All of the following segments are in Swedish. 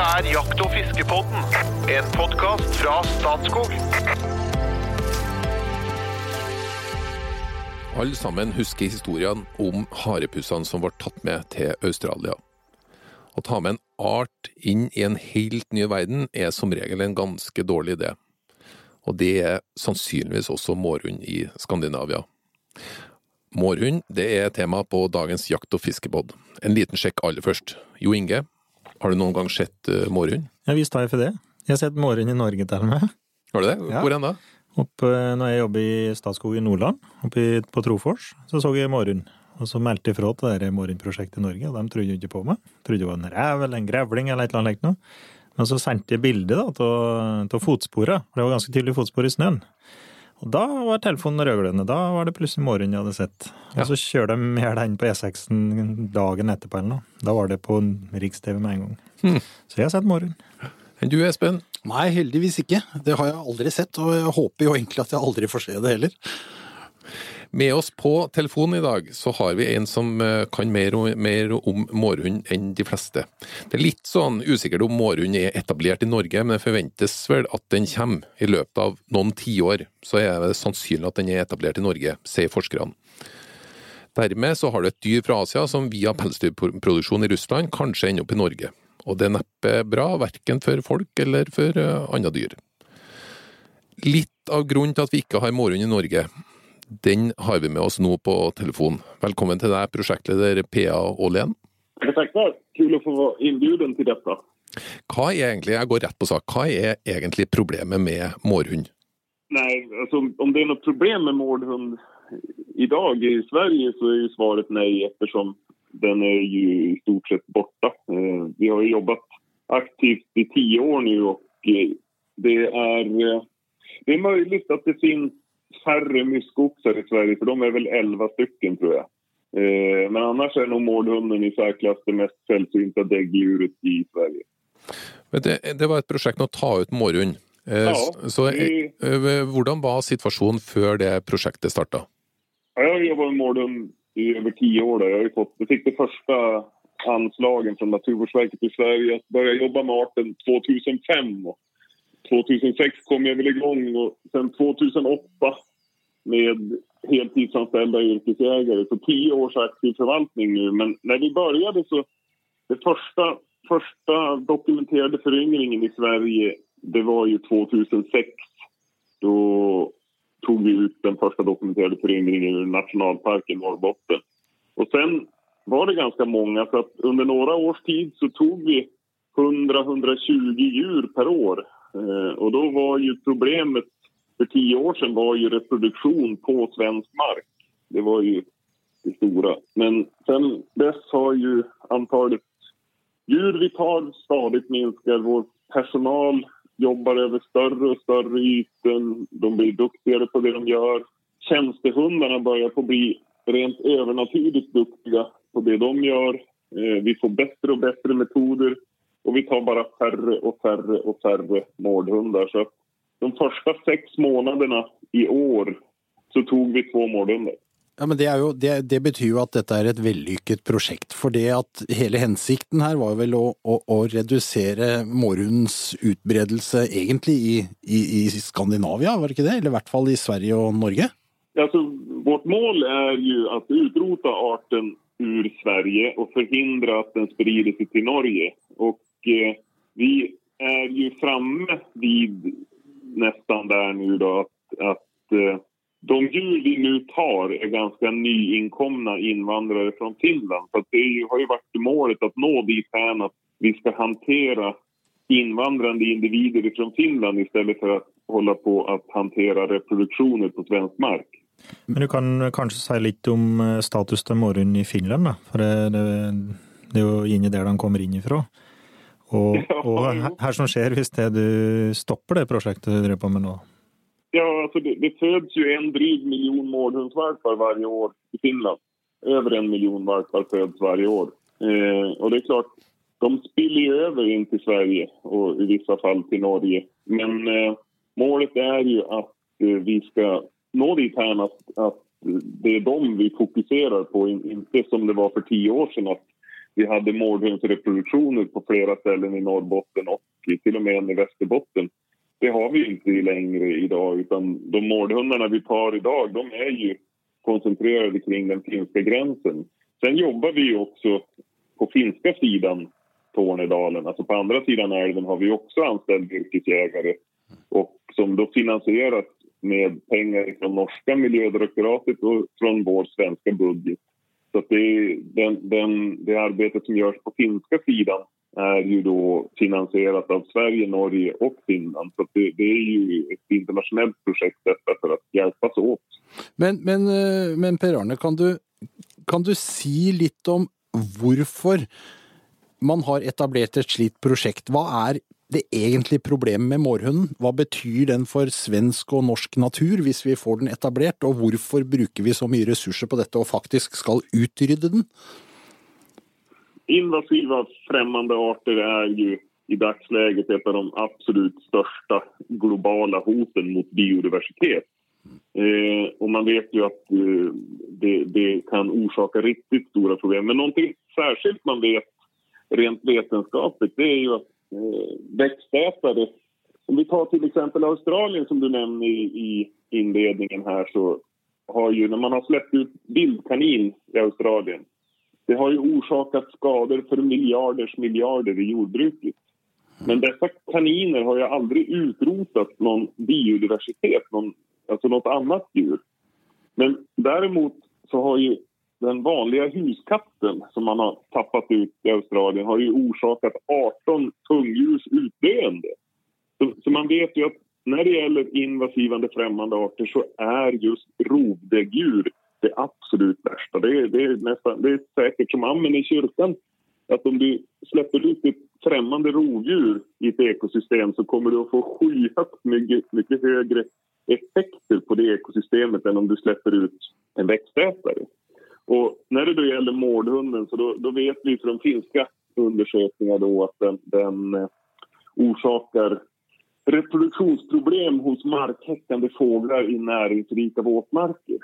Dette er Jakt- og fiskepodden, en podkast fra Statskog. Alle sammen husker historien om harepussene som ble tatt med til Australia. Å ta med en art inn i en helt ny verden er som regel en ganske dårlig idé. Og det er sannsynligvis også mårhund i Skandinavia. Mårhund det er tema på dagens jakt- og fiskepod. En liten sjekk aller først. Jo Inge, har du noen gang sett uh, mårhund? Ja, visst har jeg for det. Jeg har sett mårhund i Norge til og med. Har du det? Ja. Hvor hen da? Oppe, når jeg jobber i Statskog i Nordland, oppe i- på Trofors, så så jeg mårhund. Og så meldte jeg fra til det mårhundprosjektet i Norge, og de trodde jo ikke på meg. Trodde det var en rev eller en grevling eller et eller annet noe. Men så sendte jeg bilde av fotsporet, for det var ganske tydelig fotspor i snøen. Og da var telefonen rødglødende. Da var det plutselig mårhund jeg hadde sett. Ja. Og så kjører de hjel den på E6-en dagen etterpå eller noe. Da var det på Riks-TV med en gang. Hmm. Så jeg har sett. Enn du Espen? Nei, heldigvis ikke. Det har jeg aldri sett, og jeg håper jo egentlig at jeg aldri får se det heller. Med oss på telefonen i dag så har vi en som eh, kan mer, og, mer om mårhund enn de fleste. Det er litt sånn usikkert om mårhund er etablert i Norge, men det forventes vel at den kommer. I løpet av noen tiår så er det sannsynlig at den er etablert i Norge, sier forskerne. Dermed så har du et dyr fra Asia som via pelsdyrproduksjon i Russland kanskje ender opp i Norge. Og det er neppe bra, verken for folk eller for eh, andre dyr. Litt av grunnen til at vi ikke har mårhund i Norge, den har vi med oss nå på telefon. Velkommen til deg, prosjektleder Pia Åhlén. Tackar. Kul att få vara inbjuden till detta. Hva er egentlig, jeg går rett på sak, hva er egentlig problemet med mårhund? Nej, alltså, om det är något problem med mårdhund idag i Sverige så är ju svaret nej eftersom den är ju i stort sett borta. Eh, Vi har jobbat aktivt i tio år nu och eh, det är, eh, det är möjligt att det finns färre myskoxar i Sverige för de är väl 11 stycken tror jag. Eh, Men annars är nog mårdhunden i särklass det mest sällsynta däggdjuret i Sverige. Det, det var et prosjekt med å ta ut mårhund. Eh, Ja, så- det- eh, var situasjonen før det prosjektet starta? Ja, jag har jobbat med mårdhund i över tio år. Då. Jag, fått, jag fick de första anslagen från Naturvårdsverket i Sverige att börja jobba med arten 2005. 2006 kom jag väl igång och sen 2008 med heltidsanställda yrkesjägare. Så tio års aktiv förvaltning nu. Men när vi började så... Det första, första dokumenterade föryngringen i Sverige det var ju 2006. Då tog vi ut den första dokumenterade föryngringen ur nationalparken Norrbotten. Och sen var det ganska många, så att under några års tid så tog vi 100-120 djur per år. Eh, och då var ju problemet för tio år sedan var ju reproduktion på svensk mark. Det var ju det stora. Men sen dess har ju antalet djur vi tar stadigt minskar. Vår personal jobbar över större och större ytor. De blir duktigare på det de gör. Tjänstehundarna börjar på bli rent övernaturligt duktiga på det de gör. Eh, vi får bättre och bättre metoder och vi tar bara färre och färre och färre mårdhundar. Så att de första sex månaderna i år så tog vi två mårdhundar. Ja, men det, er jo, det, det betyr jo at dette er et vellykket prosjekt. For det at hele hensikten her var vel å, å, å redusere mårhundens utbredelse egentlig i, i, i Skandinavia, var det ikke det? Eller i hvert fall i Sverige og Norge? Alltså, vårt mål är ju att utrota arten ur Sverige och förhindra att den sprider sig till Norge. Och eh, vi är ju framme vid nästan där nu då att, att eh, de djur vi nu tar är ganska nyinkomna invandrare från Finland. Så det är ju, har ju varit målet att nå dit här att vi ska hantera invandrande individer från Finland istället för att hålla på att hantera reproduktioner på svensk mark. Men du kan kanske säga lite om eh, status til morgon i Finland, då? för det, det, det är ju inne där de kommer inn. Og, og her, som skjer hvis det du stopper det prosjektet du driver på med nå? Ja, alltså det, det föds ju en dryg miljon mårdhundsvalpar varje år i Finland. Över en miljon valpar föds varje år. Eh, och det är klart, de spiller ju över in till Sverige och i vissa fall till Norge. Men eh, målet är ju att eh, vi ska nå dit här att, att det är dem vi fokuserar på. In- Inte som det var för tio år sedan att vi hade mårdhundsreproduktioner på flera ställen i Norrbotten och till och med en i Västerbotten. Det har vi inte längre idag utan de mårdhundarna vi tar idag de är ju koncentrerade kring den finska gränsen. Sen jobbar vi också på finska sidan Tornedalen, alltså på andra sidan älven har vi också anställd yrkesjägare och som då finansieras med pengar från norska miljödirektoratet och från vår svenska budget. Så att det, den, den, det arbetet som görs på finska sidan är ju då finansierat av Sverige, Norge och Finland. Så det, det, är ju ett internationellt projekt detta för att hjälpas åt. Men, men, eh, men Per-Arne, kan du, kan du si lite om varför man har etablerat ett slikt projekt? Vad är det egentliga problemet med mårhunden? Vad betyder den för svensk och norsk natur om vi får den etablerad? Och varför brukar vi så mycket resurser på detta och faktiskt ska utrydda den? Invasiva främmande arter är ju i dagsläget ett av de absolut största globala hoten mot biodiversitet. Eh, och man vet ju att eh, det, det, kan orsaka riktigt stora problem. Men någonting särskilt man vet rent vetenskapligt det är ju att växtätare... Om vi tar till exempel Australien som du nämnde i, i inledningen här så har ju när man har släppt ut vildkanin i Australien det har ju orsakat skador för miljarders miljarder i jordbruket. Men dessa kaniner har ju aldrig utrotat någon biodiversitet, någon, alltså något annat djur. Men däremot så har ju den vanliga huskatten som man har tappat ut i Australien har ju orsakat 18 tungdjurs utdöende. Så, så, man vet ju att när det gäller invasivande främmande arter så är just rovdäggdjur det absolut värsta. Det är, det är, nästan, det är säkert som amen i kyrkan. Att om du släpper ut ett främmande rovdjur i ett ekosystem så kommer du att få skyhögt mycket, mycket högre effekter på det ekosystemet än om du släpper ut en växtätare. Och när det då gäller mårdhunden så då, då vet vi från finska undersökningar då att den, den eh, orsakar reproduktionsproblem hos markhäckande fåglar i näringsrika våtmarker.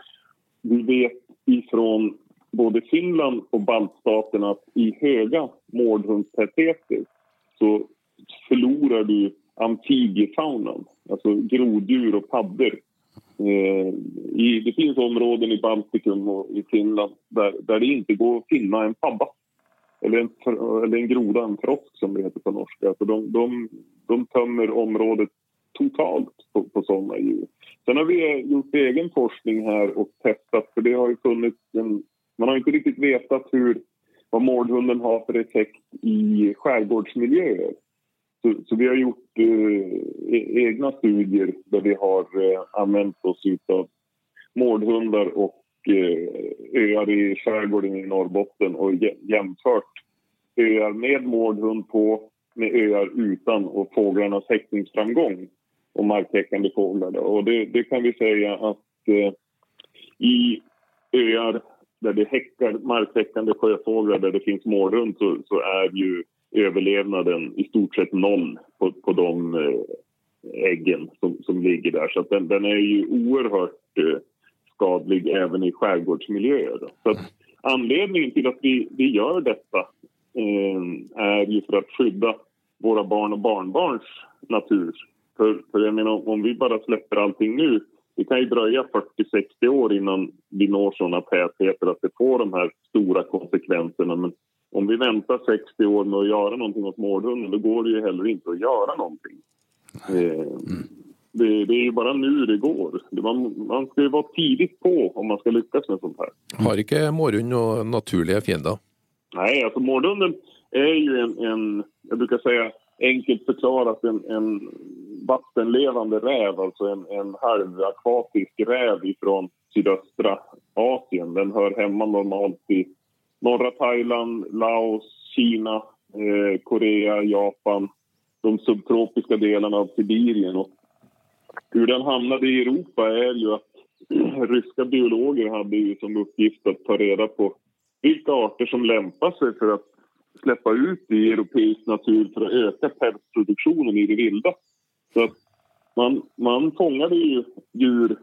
Vi vet ifrån både Finland och baltstaterna att i höga mårdhundstätheter så förlorar du amfibiefaunan, alltså groddjur och paddor Eh, i, det finns områden i Baltikum och i Finland där, där det inte går att finna en padda. Eller en, eller en groda, en frosk som det heter på norska. Alltså de, de, de tömmer området totalt på, på sådana djur. Sen har vi gjort egen forskning här och testat, för det har ju funnits en... Man har inte riktigt vetat hur, vad mårdhunden har för effekt i skärgårdsmiljöer. Så, så, vi har gjort eh, e- egna studier där vi har eh, använt oss av mårdhundar och eh, öar i skärgården i Norrbotten och jämfört öar med mårdhund på med öar utan och fåglarnas häckningsframgång och markhäckande fåglar. Och det, det, kan vi säga att eh, i öar där det häckar markhäckande sjöfåglar där det finns mårdhund så, så är ju överlevnaden i stort sett noll på, på de eh, äggen som, som ligger där. Så den, den, är ju oerhört eh, skadlig även i skärgårdsmiljöer. Så att anledningen till att vi, vi gör detta eh, är ju för att skydda våra barn och barnbarns natur. För, för jag menar, om vi bara släpper allting nu det kan ju dröja 40-60 år innan vi når såna tätheter att det får de här stora konsekvenserna. Men om vi väntar 60 år med att göra någonting åt mårdhunden då går det ju heller inte att göra någonting. Eh, det, det, är ju bara nu det går. Man, man ska ju vara tidigt på om man ska lyckas med sånt här. Har inte mårdhund några naturliga fiender? Nej, alltså mårdhunden är ju en, en, jag brukar säga enkelt förklarat en, en vattenlevande räv, alltså en, en halvakvatisk räv ifrån sydöstra Asien. Den hör hemma normalt i norra Thailand, Laos, Kina, eh, Korea, Japan, de subtropiska delarna av Sibirien. Och hur den hamnade i Europa är ju att ryska biologer hade ju som uppgift att ta reda på vilka arter som lämpar sig för att släppa ut i europeisk natur för att öka pälsproduktionen i det vilda. Så att man, man fångade ju djur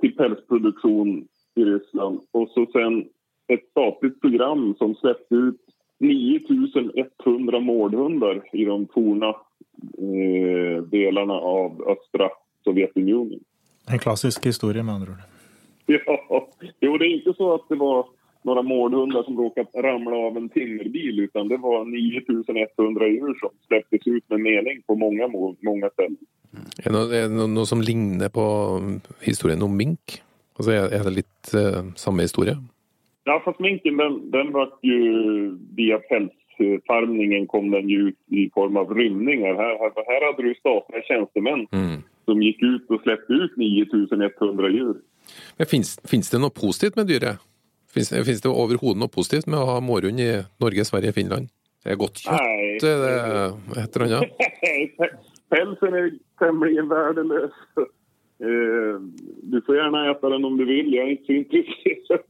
till pälsproduktion i Ryssland och så sen ett statligt program som släppte ut 9100 mårdhundar i de forna eh, delarna av östra Sovjetunionen. En klassisk historia med andra ord. Ja, jo, det är inte så att det var några mårdhundar som råkat ramla av en timmerbil utan det var 9100 djur som släpptes ut med mening på många, många ställen. Är det något, är det något som liknar på historien om mink? Alltså är, är det lite uh, samma historia? Ja, fast minken den, den var ju via pälsfarmningen kom den ju ut i form av rymningar. Här, här, här hade du statliga tjänstemän mm. som gick ut och släppte ut 9100 djur. Men finns, finns det något positivt med dyret? Finns, finns det överhuvudtaget något positivt med att ha mårhund i Norge, Sverige, Finland? Det är gott kött, Nej. det heter den ja. Pälsen är tämligen värdelös. Eh, du får gärna äta den om du vill, jag är inte så intresserad.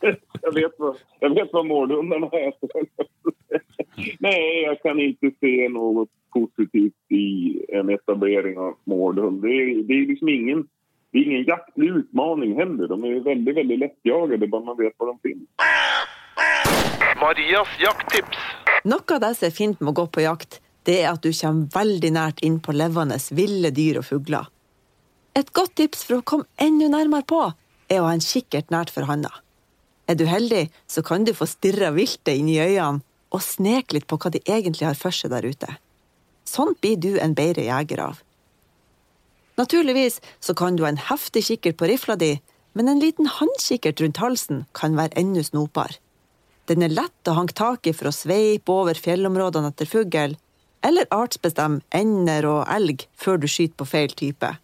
jag, vet vad, jag vet vad mårdhundarna äter. Nej, jag kan inte se något positivt i en etablering av mårdhund. Det är, det är liksom ingen, det är ingen jaktlig utmaning heller. De är väldigt, väldigt lättjagade, bara man vet var de finns. Marias jakttips. Något av det som är fint med att gå på jakt, det är att du kommer väldigt nära in på levande, vilda djur och fåglar. Ett gott tips för att komma ännu närmare på är att ha en kikkert närt för handa. Är du heldig så kan du få stirra viltet in i ögonen och sneka lite på vad de egentligen har för sig där ute. Sånt blir du en bättre jägare av. Naturligtvis så kan du ha en häftig kikkert på rifla di, men en liten handkikkert runt halsen kan vara ännu snopar. Den är lätt att hanka tag i för att svepa över fjällområdena efter fågel eller artsbestämma änder och älg för du skjuter på fel type.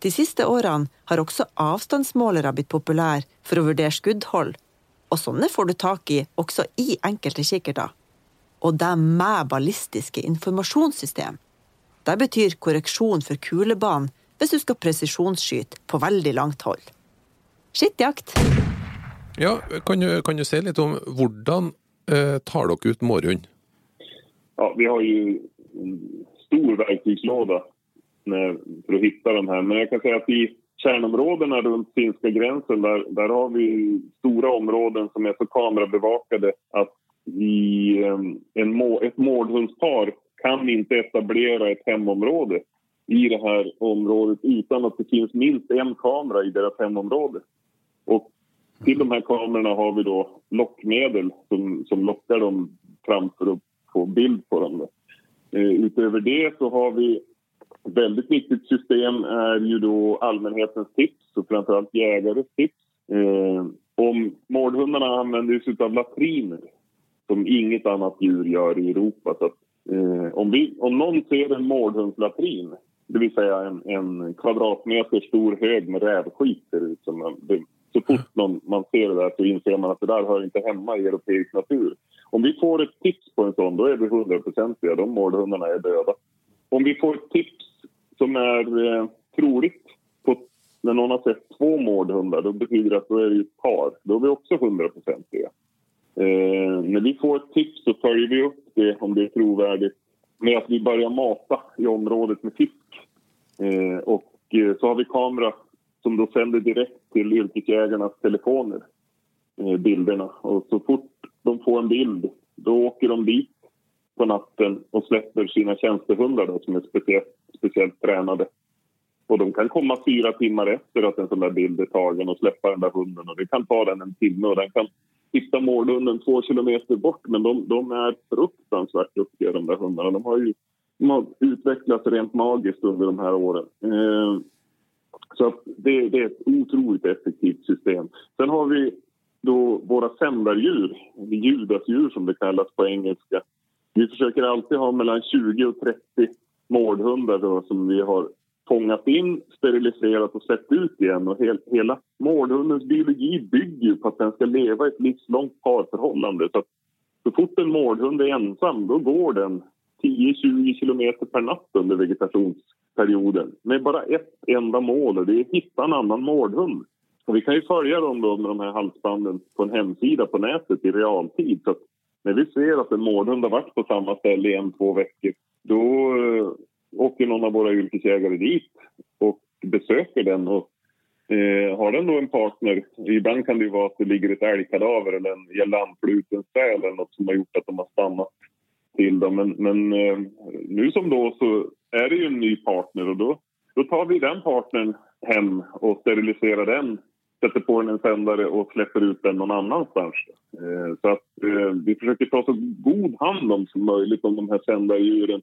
De siste årene har også avstandsmålere blitt populære for å vurdere skuddhold, og sånne får du tak i også i enkelte kikkerter. Og det med ballistiske informasjonssystem. Det betyr korreksjon for kulebanen hvis du skal presisjonsskyte på veldig langt hold. Skittjakt! Ja, kan du, kan du si litt om hvordan eh, tar dere ut mårhund? Ja, vi har ju en stor Eh, för att hitta de här. Men jag kan säga att i kärnområdena runt finska gränsen där, där har vi stora områden som är så kamerabevakade att i ehm, en må, ett mårdhundspar kan inte etablera ett hemområde i det här området utan att det finns minst en kamera i deras hemområde. Och till de här kamerorna har vi då lockmedel som, som lockar dem fram för att få bild på dem. Eh, utöver det så har vi väldigt viktigt system är ju då allmänhetens tips och framförallt jägares tips. Eh, om mårdhundarna använder sig av latriner som inget annat djur gör i Europa. Så att, eh, om, vi, om någon ser en mårdhundslatrin, det vill säga en, en kvadratmeter stor hög med rävskit ser ut som. Det, så fort någon, man ser det där så inser man att det där hör inte hemma i europeisk natur. Om vi får ett tips på en sån, då är vi hundraprocentiga. De mårdhundarna är döda. Om vi får ett tips som är eh, troligt på, när någon har sett två mårdhundar, då betyder det att då är det ett par. Då är vi också hundraprocentiga. Eh, när vi får ett tips så följer vi upp det, om det är trovärdigt, med att vi börjar mata i området med fisk. Eh, och eh, så har vi kamera som då sänder direkt till yrkesjägarnas telefoner, eh, bilderna. Och så fort de får en bild, då åker de dit på natten och släpper sina tjänstehundar då, som är speciellt, speciellt tränade. Och de kan komma fyra timmar efter att en sån där bild är tagen och släppa den där hunden. Och det kan ta den en timme och den kan hitta mårdhunden två kilometer bort. Men de, de är fruktansvärt duktiga de där hundarna. De har ju de har utvecklats rent magiskt under de här åren. Eh, så det, det, är ett otroligt effektivt system. Sen har vi då våra sändardjur, judasdjur som det kallas på engelska. Vi försöker alltid ha mellan 20 och 30 mårdhundar då, som vi har fångat in, steriliserat och släppt ut igen. Och hel, hela mårdhundens biologi bygger på att den ska leva i ett livslångt parförhållande. Så, att, så fort en mårdhund är ensam då går den 10-20 kilometer per natt under vegetationsperioden med bara ett enda mål och det är att hitta en annan mårdhund. Och vi kan ju följa dem då med de här halsbanden på en hemsida på nätet i realtid. Så när vi ser att en mårdhund har varit på samma ställe i en, två veckor då eh, åker någon av våra yrkesjägare dit och besöker den och Eh, har den då en partner, ibland kan det ju vara att det ligger ett älgkadaver eller en gälandfluten säl eller något som har gjort att de har stannat till dem. Men, men eh, nu som då så är det ju en ny partner och då, då tar vi den partnern hem och steriliserar den sätter på den en sändare och släpper ut den någon annanstans. Eh, så att eh, vi försöker ta så god hand om som möjligt om de här sändardjuren.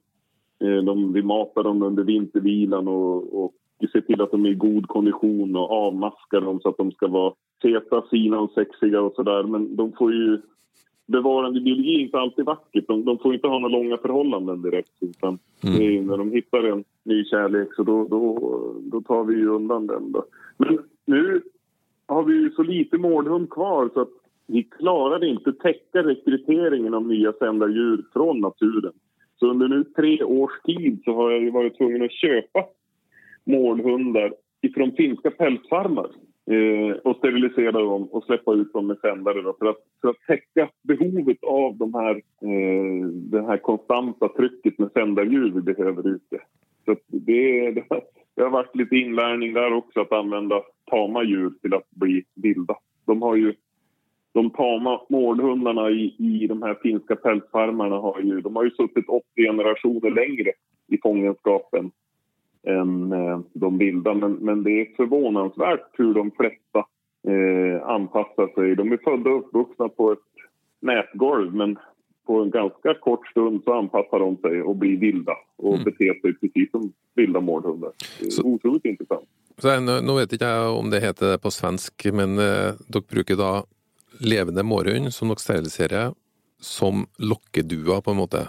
Eh, de, vi matar dem under vintervilan och, och ser till att de är i god kondition och avmaskar dem så att de ska vara feta, fina och sexiga och sådär. Men de får ju... Bevarande biologi är inte alltid vackert. De, de får inte ha några långa förhållanden direkt. Utan Mm. när de hittar en ny kärlek så då, då, då tar vi ju undan den. Då. Men nu har vi ju så lite mårdhund kvar så att vi klarade inte täcka rekryteringen av nya sändardjur från naturen. Så under nu tre års tid så har jag ju varit tvungen att köpa mårdhundar ifrån finska pälsfarmar eh, och sterilisera dem och släppa ut dem med sändare då, för, att, för att täcka behovet av de här, eh, det här konstanta trycket med sändardjur vi behöver ute. Så det, det, det har varit lite inlärning där också att använda tama djur till att bli vilda. De har ju de tama mårdhundarna i, i de här finska pälsfarmarna har ju, de har ju suttit 80 generationer längre i fångenskapen än eh, de vilda. Men, men det är förvånansvärt hur de flesta eh, anpassar sig. De är födda och uppvuxna på ett nätgolv men på en ganska kort stund så anpassar de sig och blir vilda och Mm. beter sig precis som vilda mårdhundar. Är Så- otroligt intressant. Så jeg, nå, nå vet ikke jeg om det heter det på svensk, men eh, dere bruker da levende mårhund som dere steriliserer som lokkedua, på en måte.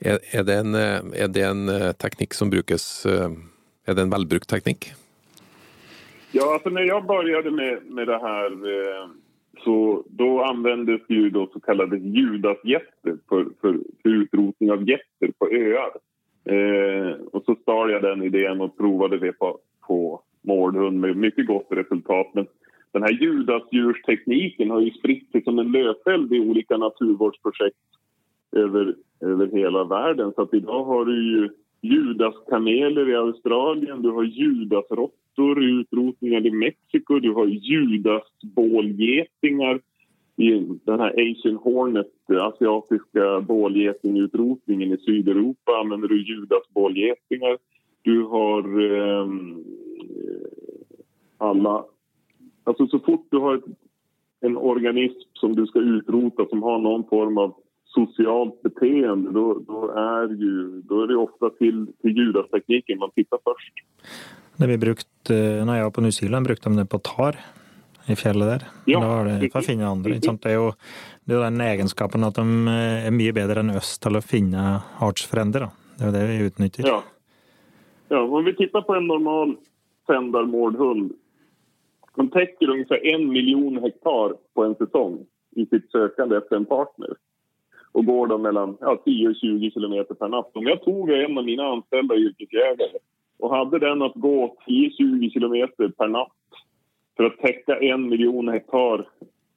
Er, er, det en, eh, er det en eh, teknikk som brukes eh, Er det en velbrukt teknikk? Ja, alltså när jag började med, med det här eh, så då användes ju då så kallade judasgetter för, för, för utrotning av getter på öar. Eh, och så stal jag den idén och provade det på, på mårdhund med mycket gott resultat. Men den här judasdjurstekniken har ju spritt sig som en löpeld i olika naturvårdsprojekt över, över hela världen. Så att idag har du ju judaskameler i Australien, du har judasråttor i utrotningar i Mexiko, du har judasbålgetingar i den här Asian Hornet, den asiatiska bålgetingutrotningen i Sydeuropa använder du judasbålgetingar. Du har ehm, eh, alla... Alltså så fort du har ett, en organism som du ska utrota som har någon form av socialt beteende då, då, är, ju, då är det ofta till, till judastekniken man tittar först. Det vi brukt, eh, når jeg var på New Zealand, brukte de det på tar i fjellet der. Ja, da var det for å finne andre. Ikke sant? Det er jo det er den egenskapen at de eh, er mye bedre enn oss til å finne artsfrender. Da. Det er jo det vi utnytter. Ja. ja, om vi tittar på en normal sändarmårdhund. De täcker ungefär en miljon hektar på en säsong i sitt sökande efter en partner. Och går då mellan ja, 10 och 20 kilometer per natt. Om jag tog en av mina anställda yrkesjägare och hade den att gå 10-20 kilometer per natt för att täcka en miljon hektar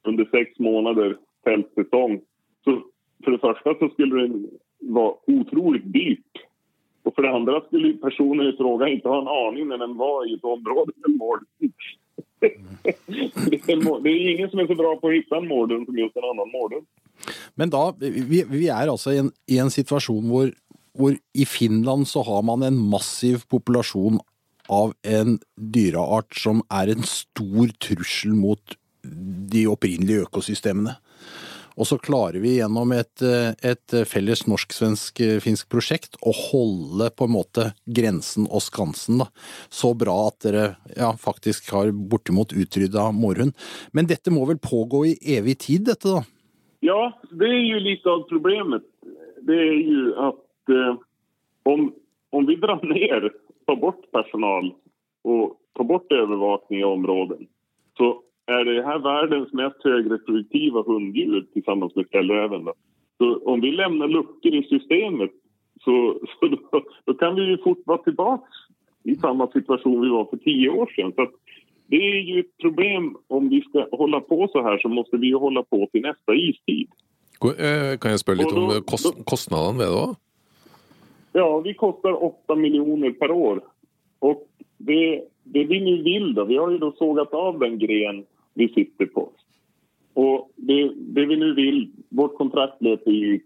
under sex månader fältsäsong. Så för det första så skulle det vara otroligt dyrt. Och för det andra skulle personen i fråga inte ha en aning när den var i ett område med mård. det, är, må- det är ingen som är så bra på att hitta en mårdhund som just en annan mårdhund. Men da, vi, vi er altså i en, i en situasjon hvor, hvor i Finland så har man en massiv populasjon av en dyreart som er en stor trussel mot de opprinnelige økosystemene. Og så klarer vi gjennom et, eh, et felles norsk-svensk-finsk prosjekt å holde på en måte grensen og skansen da, så bra at dere ja, faktisk har bortimot utrydda mårhund. Men dette må vel pågå i evig tid, dette da? Ja, det är ju lite av problemet. Det er jo at eh, om, om vi drar ner, tar bort personal och tar bort övervakning i områden så är det här världens mest högreproduktiva hunddjur tillsammans med fjällräven. Så om vi lämnar luckor i systemet så, så då, då kan vi ju fort vara tillbaka i samma situation vi var för tio år sedan. Så det är ju ett problem om vi ska hålla på så här så måste vi ju hålla på till nästa istid. Eh, Kan litt Og da- om eh, kost, kostnadene ved det? Ja, vi kostar 8 miljoner per år. Och det, det vi nu vill då, vi har ju då sågat av den gren vi sitter på. Och det, det vi nu vill, vårt kontrakt löper ju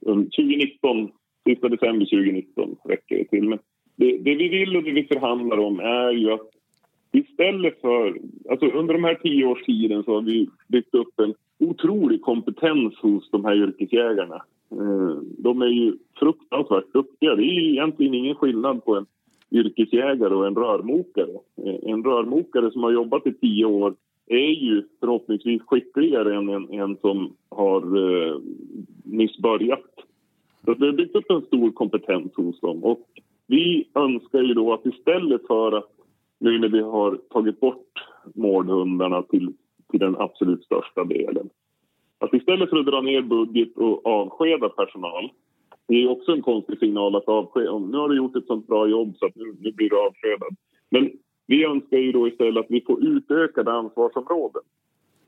2019, um, sista december 2019 räcker det till. Men det, det vi vill och det vi förhandlar om är ju att istället för... Alltså under de här tio års tiden så har vi byggt upp en otrolig kompetens hos de här yrkesjägarna. Eh, de är ju fruktansvärt duktiga. Det är egentligen ingen skillnad på en yrkesjägare och en rörmokare. Eh, en rörmokare som har jobbat i tio år är ju förhoppningsvis skickligare än en, en som har eh, nyss börjat. Så det har byggt upp en stor kompetens hos dem. Och vi önskar ju då att istället för att nu när vi har tagit bort mårdhundarna till, till den absolut största delen. Att istället för att dra ner budget och avskeda personal det är också en konstig signal att avskeda. Nu har du gjort ett sånt bra jobb så att nu, nu blir du avskedad. Men vi önskar ju då istället att vi får utökade ansvarsområden.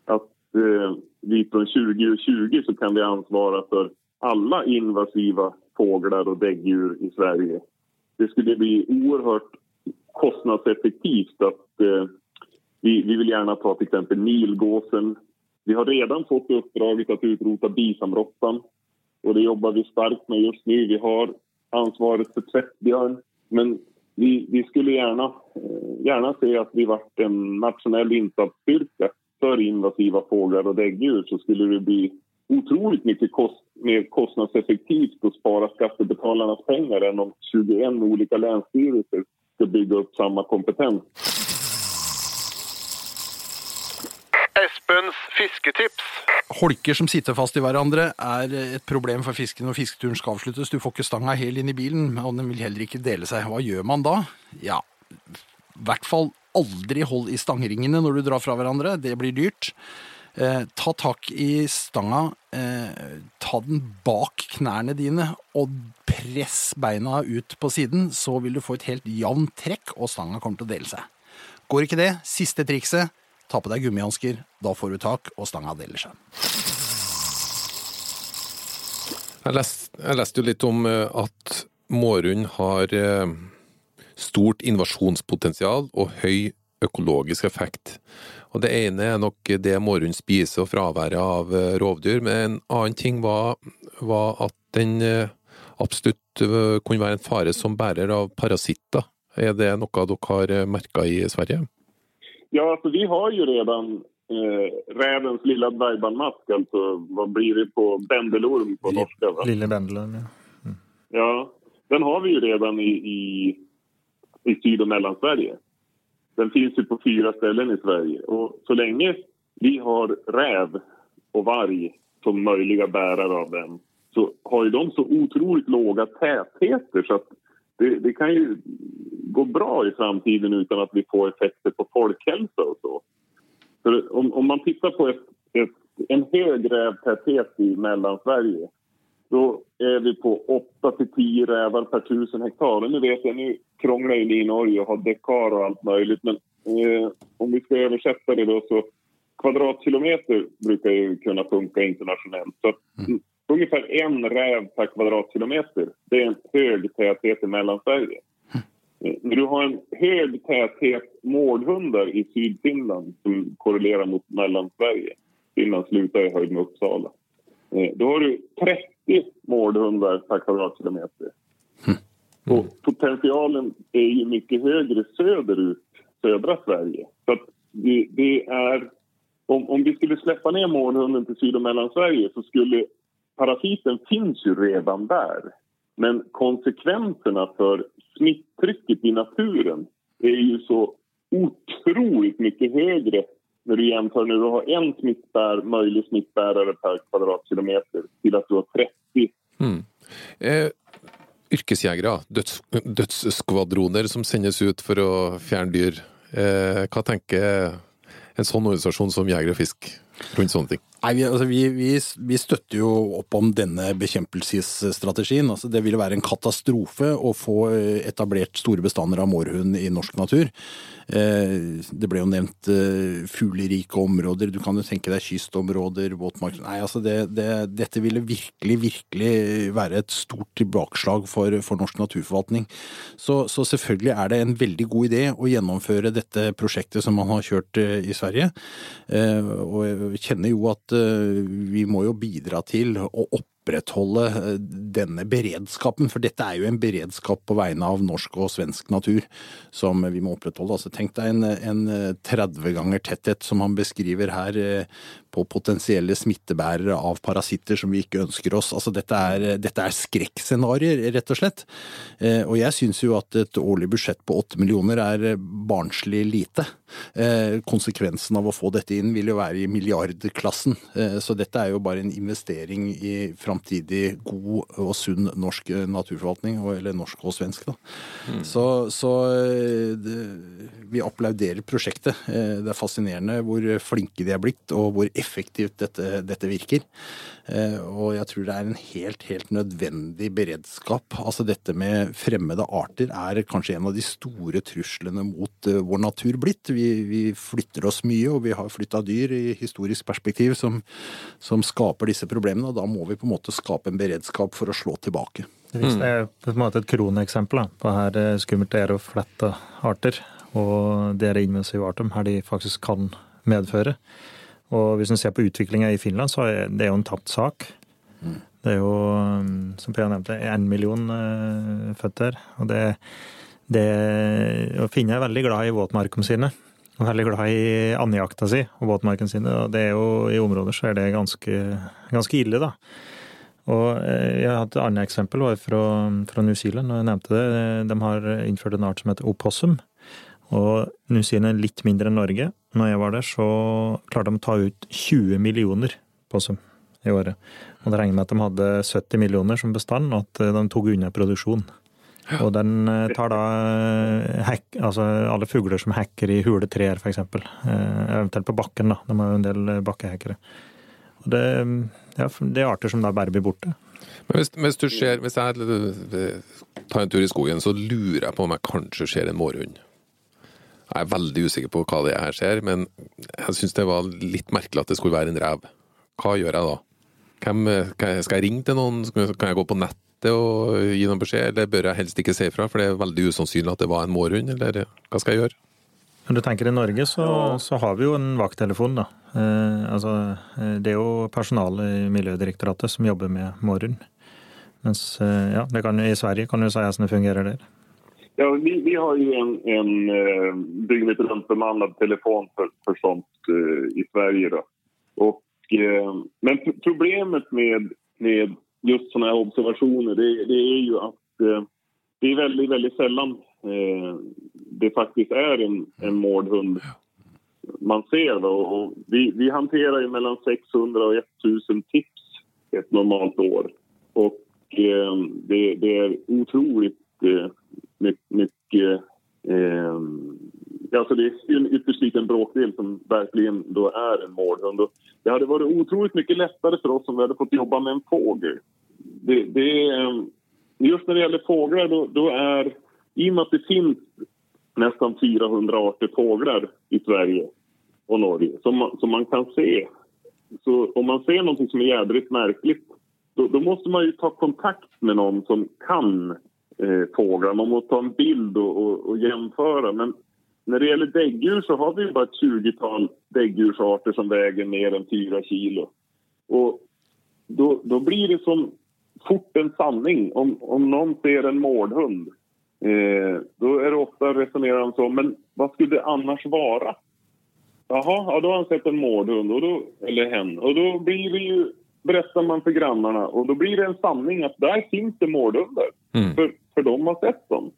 Att eh, vi från 2020 så kan vi ansvara för alla invasiva fåglar och däggdjur i Sverige. Det skulle bli oerhört kostnadseffektivt att eh, vi, vi vill gärna ta till exempel nilgåsen. Vi har redan fått uppdraget att utrota bisamrottan och det jobbar vi starkt med just nu. Vi har ansvaret för tvättbjörn men vi, vi skulle gärna, eh, gärna se att vi vart en nationell insatsstyrka för invasiva fåglar och däggdjur så skulle det bli otroligt mycket kost, mer kostnadseffektivt att spara skattebetalarnas pengar än om 21 olika länsstyrelser ska bygga upp samma kompetens. Espens fisketips. Holker som sitter fast i hverandre er et problem for fisken når fisketuren skal avsluttes. Du får ikke stanga helt inn i bilen, og den vil heller ikke dele seg. Hva gjør man da? Ja, i hvert fall aldri hold i stangringene når du drar fra hverandre. Det blir dyrt. Eh, ta tak i stanga, eh, ta den bak knærne dine og press beina ut på siden, så vil du få et helt jevnt trekk, og stanga kommer til å dele seg. Går ikke det, siste trikset, ta på deg gummihansker, da får du tak, og stanga deler seg. Jeg leste, jeg leste jo litt om eh, at mårhund har eh, stort invasjonspotensial og høy økologisk effekt. Og Det ene er nok det mårhund spiser og fraværet av eh, rovdyr, men en annen ting var, var at den absolutt kunne være en fare som bærer av parasitter. Er det noe dere har merka i Sverige? Ja, alltså vi har ju redan eh, rävens lilla dvärgbandmask, alltså vad blir det på bändelorm på norska? Va? Lille Bendelen, ja. Ja, den har vi ju redan i, i, i Syd och Mellansverige. Den finns ju på fyra ställen i Sverige. Och så länge vi har räv och varg som möjliga bärare av den så har ju de så otroligt låga tätheter så att det, det kan ju gå bra i framtiden utan att vi får effekter på folkhälsa och så. För om, om man tittar på ett, ett, en hög rävtäthet i Mellansverige då är vi på 8 till 10 rävar per tusen hektar. Nu vet jag, nu krånglar ju ni i Norge och har dekar och allt möjligt men eh, om vi ska översätta det då så kvadratkilometer brukar ju kunna funka internationellt. Så mm. ungefär en räv per kvadratkilometer, det är en hög täthet i Mellansverige. När du har en hög täthet mårdhundar i Sydfinland som korrelerar mot Mellansverige, Finland slutar i höjd med Uppsala, eh, då har du 30 mårdhundar per kvadratkilometer. Och potentialen är ju mycket högre söderut, södra Sverige. Så det, det är, om, om vi skulle släppa ner mårdhunden till Syd och Mellansverige så skulle parasiten finns ju redan där. Men konsekvenserna för smitttrycket i naturen är ju så otroligt mycket högre när du jämför när du har en smittbär, möjlig smittbärare per kvadratkilometer till att du har 30. Mm. Eh, yrkesjägare, döds, dödsskvadroner som sänds ut för att fjärna dyr. Eh, vad tänker en sån organisation som Jägare och Fisk runt sånt? ting? Nei, vi, altså, vi, vi, vi støtter jo opp om denne bekjempelsesstrategien. Altså, det ville være en katastrofe å få eh, etablert store bestander av mårhund i norsk natur. Eh, Det ble jo nevnt eh, fuglerike områder, du kan jo tenke deg kystområder, våtmark Nei, altså det, det, dette ville virkelig, virkelig være et stort tilbakeslag for, for norsk naturforvaltning. Så, så selvfølgelig er det en veldig god idé å gjennomføre dette prosjektet som man har kjørt eh, i Sverige. Eh, Og jeg kjenner jo at Eh, vi må jo bidra til å opprettholde eh, denne beredskapen, for dette er jo en beredskap på vegne av norsk og svensk natur som vi må opprettholde. Altså Tenk deg en, en eh, 30 ganger tetthet som han beskriver her på potensielle smittebærere av parasitter som vi ikke ønsker oss. Altså Dette er, dette er skrekkscenarioer, rett og slett. Og jeg syns jo at et årlig budsjett på 8 millioner er barnslig lite. Eh, Konsekvensen av å få dette inn vil jo være i milliardklassen. Eh, Så dette er jo bare en investering i framtidig god og sunn norsk eh, naturforvaltning, eller norsk og svensk, da. Så, så det, vi applauderer prosjektet. Eh, Det er fascinerende hvor flinke de er blitt, og hvor effektivt dette, dette virker. Og jeg tror det er en helt, helt nødvendig beredskap. Altså dette med fremmede arter er kanskje en av de store truslene mot vår natur blitt. Vi, vi flytter oss mye, og vi har flytta dyr i historisk perspektiv som, som skaper disse problemene, og da må vi på en måte skape en beredskap for å slå tilbake. Hvis det er på en måte et kroneksempel på her eh, skummelt det er å flette arter, og det er invasive arter, her de faktisk kan medføre. Og hvis en ser på utviklinga i Finland, så er det jo en tapt sak. Det er jo, um, som Per nevnte, én million eh, født der. Og det, det og Finner er veldig glad i våtmarkene sine. Og veldig glad i andjakta si og våtmarkene sine. Og det er jo, i områder så er det ganske, ganske ille, da. Og eh, jeg har et annet eksempel var fra, fra New Zealand, og jeg nevnte det. De har innført en art som heter opossum. Og New Zealand er litt mindre enn Norge. Når jeg var der, så klarte de å ta ut 20 millioner possum i året. Og det regner med at de hadde 70 millioner som bestand, og at eh, de tok unna produksjon. Og den eh, tar da eh, hekk, altså alle fugler som hekker i hule trær, f.eks. Eventuelt på bakken, da. De har jo en del eh, bakkehekkere. Og det, ja, det er arter som da bare blir borte. Men hvis, hvis du ser, hvis jeg eh, tar en tur i skogen, så lurer jeg på om jeg kanskje ser en mårhund. Jeg er veldig usikker på hva det er jeg ser, men jeg syns det var litt merkelig at det skulle være en rev. Hva gjør jeg da? Hvem, skal jeg ringe til noen? Kan jeg gå på nettet og gi noen beskjed, eller bør jeg helst ikke si ifra, for det er veldig usannsynlig at det var en mårhund, eller hva skal jeg gjøre? Når du tenker i Norge, så, så har vi jo en vakttelefon, da. Eh, altså, eh, det er jo personalet i Miljødirektoratet som jobber med mårhund. Mens eh, ja, det kan, i Sverige kan du si hvordan det fungerer der. Ja, vi, vi har ju en, en eh, dygnet runt bemannad telefon för, för sånt eh, i Sverige. Då. Och, eh, men problemet med, med just såna här observationer det, det är ju att eh, det är väldigt, väldigt sällan eh, det faktiskt är en, en mårdhund man ser. Då. Och vi, vi hanterar ju mellan 600 och 1000 tips ett normalt år. Och eh, det, det är otroligt eh, mycket... Eh, Alltså det är en ytterst liten bråkdel som verkligen då är en mårdhund. Och det hade varit otroligt mycket lättare för oss om vi hade fått jobba med en fågel. Det, det är, just när det gäller fåglar, då, då är... I och med att det finns nästan 400 arter fåglar i Sverige och Norge som man, som man kan se. Så om man ser något som är jädrigt märkligt då, då måste man ju ta kontakt med någon som kan eh, fåglar. Man måste ta en bild och, och, och jämföra. Men när det gäller däggdjur så har vi bara ett 20-tal däggdjursarter som väger mer än 4 kilo. Och då, då blir det som fort en sanning. Om, om någon ser en mårdhund eh, då är det ofta resonerar han så, men vad skulle det annars vara? Jaha, ja, då har han sett en mårdhund, och då, eller hen. Och då blir det ju, berättar man för grannarna och då blir det en sanning att där finns det mårdhundar. Mm. För, för de har sett dem.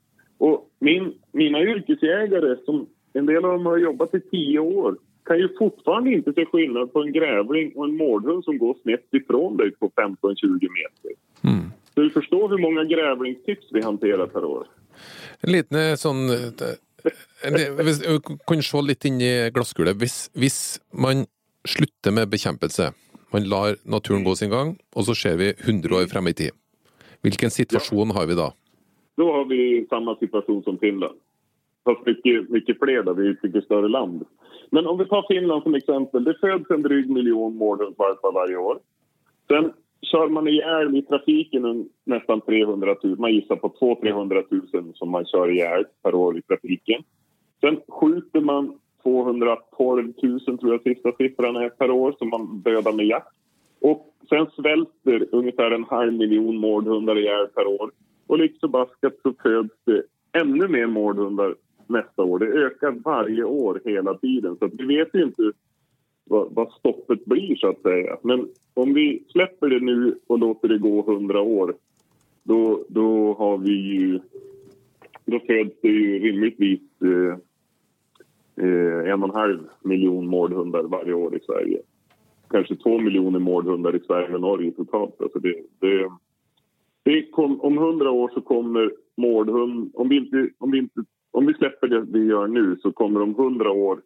Och min, mina yrkesjägare, som en del av dem har jobbat i tio år, kan ju fortfarande inte se skillnad på en grävling och en mårdhund som går snett ifrån dig på 15-20 meter. Mm. Så du förstår hur många grävlingstips vi hanterar per år. En liten eh, sånn eh, eh, Kunne se litt inn i. Hvis, hvis man slutter med bekjempelse, Man lar naturen gå sin gang, og så ser vi 100 år frem i tid. Hvilken situasjon har vi da? Då har vi samma situation som Finland. Fast mycket, mycket fler där, vi är ett mycket större land. Men om vi tar Finland som exempel. Det föds en dryg miljon mårdhundsvalpar varje år. Sen kör man ihjäl i trafiken nästan 300 000. Man gissar på 200 000 som man kör ihjäl per år i trafiken. Sen skjuter man 212 000 tror jag sista siffran är per år som man dödar med jakt. Och sen svälter ungefär en halv miljon mårdhundar ihjäl per år. Och likt förbaskat så föds det ännu mer mårdhundar nästa år. Det ökar varje år hela tiden. Så vi vet ju inte vad, vad stoppet blir så att säga. Men om vi släpper det nu och låter det gå hundra år då, då har vi ju... Då föds det ju rimligtvis eh, eh, en och en halv miljon mårdhundar varje år i Sverige. Kanske två miljoner mårdhundar i Sverige och Norge totalt. Alltså det, det kom, om hundra år så kommer mårdhund... Om vi, inte, om, vi inte, om vi släpper det vi gör nu så kommer om hundra år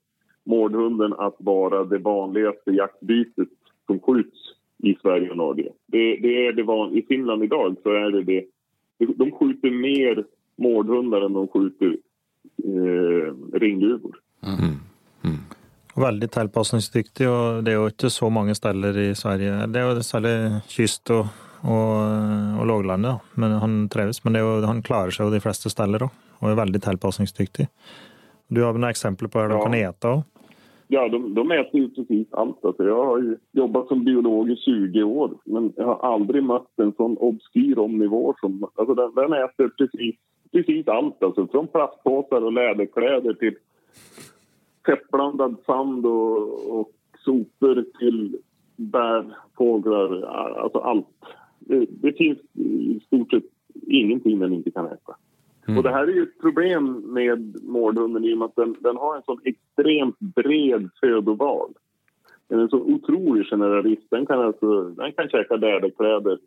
mårdhunden att vara det vanligaste jaktbytet som skjuts i Sverige och Norge. Det, det är det van, I Finland idag så är det det. De skjuter mer mårdhundar än de skjuter eh, ringduvor. Veldig tilpasningsdyktig, og det er jo ikke så mange steder i Sverige. Det er jo særlig kyst og, og, og låglandet, da. men han trives. Men det jo, han klarer seg jo de fleste steder òg, og er veldig tilpasningsdyktig. Du har noen eksempler på hva de Ja. kan ete òg? Ja, de, de äter ju precis allt. Alltså, jag har jobbat som biolog i 20 år men jag har aldrig mött en sån obskyr omnivå som... Alltså, den, den äter precis, precis allt. Alltså, från plastpåsar och läderkläder till fettblandad sand och, och sopor till bär, fåglar, alltså allt. Det, det finns i stort sett ingenting den inte kan äta. Och det här är ju ett problem med mårdhunden i och med att den, den har en sån extremt bred födoval. Den är så otrolig generalist. Den kan, alltså, den kan käka läderkläder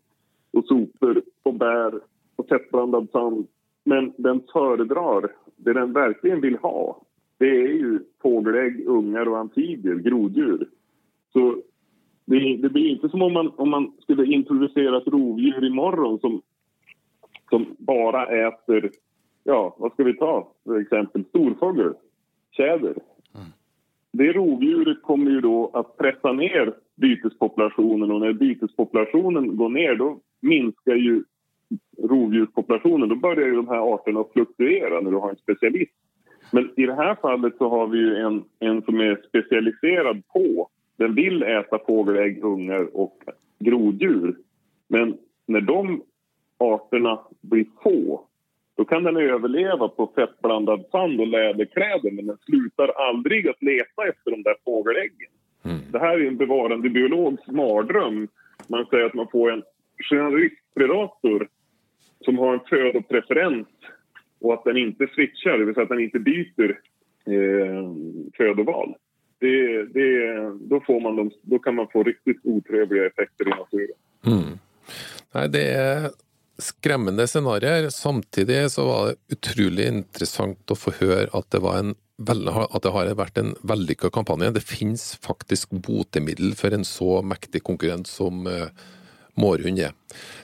och sopor och bär och fettblandad sand. Men den föredrar, det den verkligen vill ha, det är ju fågelägg, ungar och amfibier, groddjur. Så det, det blir inte som om man, om man skulle introducera ett rovdjur imorgon som, som bara äter, ja, vad ska vi ta för exempel, storfågel, tjäder. Det rovdjuret kommer ju då att pressa ner bytespopulationen och när bytespopulationen går ner då minskar ju rovdjurspopulationen. Då börjar ju de här arterna att fluktuera när du har en specialist. Men i det här fallet så har vi ju en, en som är specialiserad på, den vill äta fågelägg, ungar och groddjur. Men när de arterna blir få då kan den överleva på fettblandad sand och läderkläder men den slutar aldrig att leta efter de där fågeläggen. Det här är en bevarande biologs mardröm. Man säger att man får en generalistpredator som har en födopreferens och att den inte switchar, det vill säga att den inte byter eh, födoval. Det, det, då, får man de, då kan man få riktigt otrevliga effekter i naturen. Mm. Nei, det är skrämmande scenarioer. Samtidigt så var det otroligt intressant att få höra att det, var en att det har varit en vellykka kampanj. Det finns faktiskt botemedel för en så mäktig konkurrent som eh, mårhund är.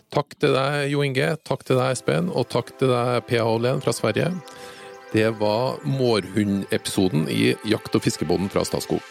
Tack till dig, Jo Inge. Tack till dig, Espen. Och tack till dig, Pia Holén från Sverige. Det var mårhundepisoden i Jakt- og fiskebonden fra Statskog.